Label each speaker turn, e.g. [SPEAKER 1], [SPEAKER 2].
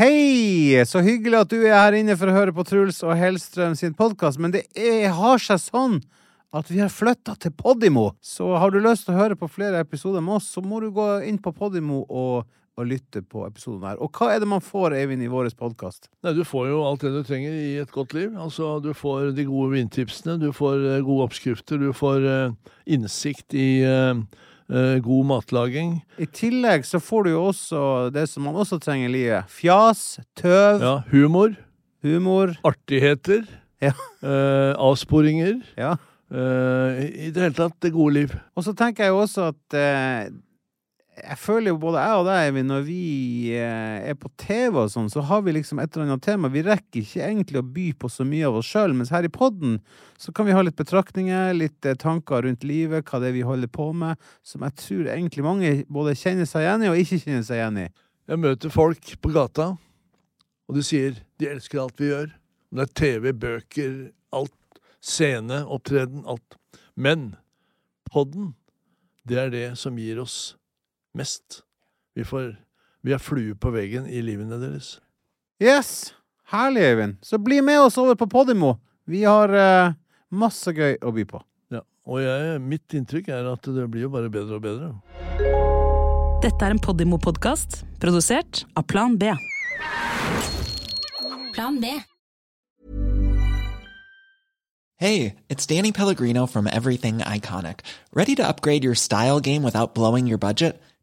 [SPEAKER 1] Hei! Så hyggelig at du er her inne for å høre på Truls og Hellstrøm sin podkast. Men det er, har seg sånn at vi har flytta til Podimo. Så har du lyst til å høre på flere episoder med oss, så må du gå inn på Podimo og, og lytte på episoden her. Og hva er det man får, Eivind, i vår podkast?
[SPEAKER 2] Du får jo alt det du trenger i et godt liv. Altså, Du får de gode vindtipsene, du får uh, gode oppskrifter, du får uh, innsikt i Uh, god matlaging.
[SPEAKER 1] I tillegg så får du jo også det som man også trenger i livet. Fjas, tøv.
[SPEAKER 2] Ja, humor.
[SPEAKER 1] Humor.
[SPEAKER 2] Artigheter.
[SPEAKER 1] Ja.
[SPEAKER 2] Eh, avsporinger.
[SPEAKER 1] Ja.
[SPEAKER 2] Eh, I det hele tatt det gode liv.
[SPEAKER 1] Og så tenker jeg jo også at jeg føler jo både jeg og deg, Eivind, når vi eh, er på TV og sånn, så har vi liksom et eller annet tema. Vi rekker ikke egentlig å by på så mye av oss sjøl, mens her i podden så kan vi ha litt betraktninger, litt eh, tanker rundt livet, hva det er vi holder på med, som jeg tror egentlig mange både kjenner seg igjen i og ikke kjenner seg igjen i.
[SPEAKER 2] Jeg møter folk på gata, og de sier de elsker alt vi gjør. Det er TV, bøker, alt. Scene, opptreden, alt. Men podden, det er det som gir oss mest. Vi, får, vi er flue på veggen i livene deres.
[SPEAKER 1] Yes! Herlig, Øyvind. Så bli med oss over på Podimo. Vi har uh, masse gøy å by på.
[SPEAKER 2] Ja, og jeg, mitt inntrykk er at det blir jo bare bedre og bedre.
[SPEAKER 3] Dette er en Podimo-podkast produsert av Plan B.
[SPEAKER 4] Plan B.
[SPEAKER 5] Hey, it's Danny Pellegrino from Everything Iconic. Ready to upgrade your style game without blowing your budget?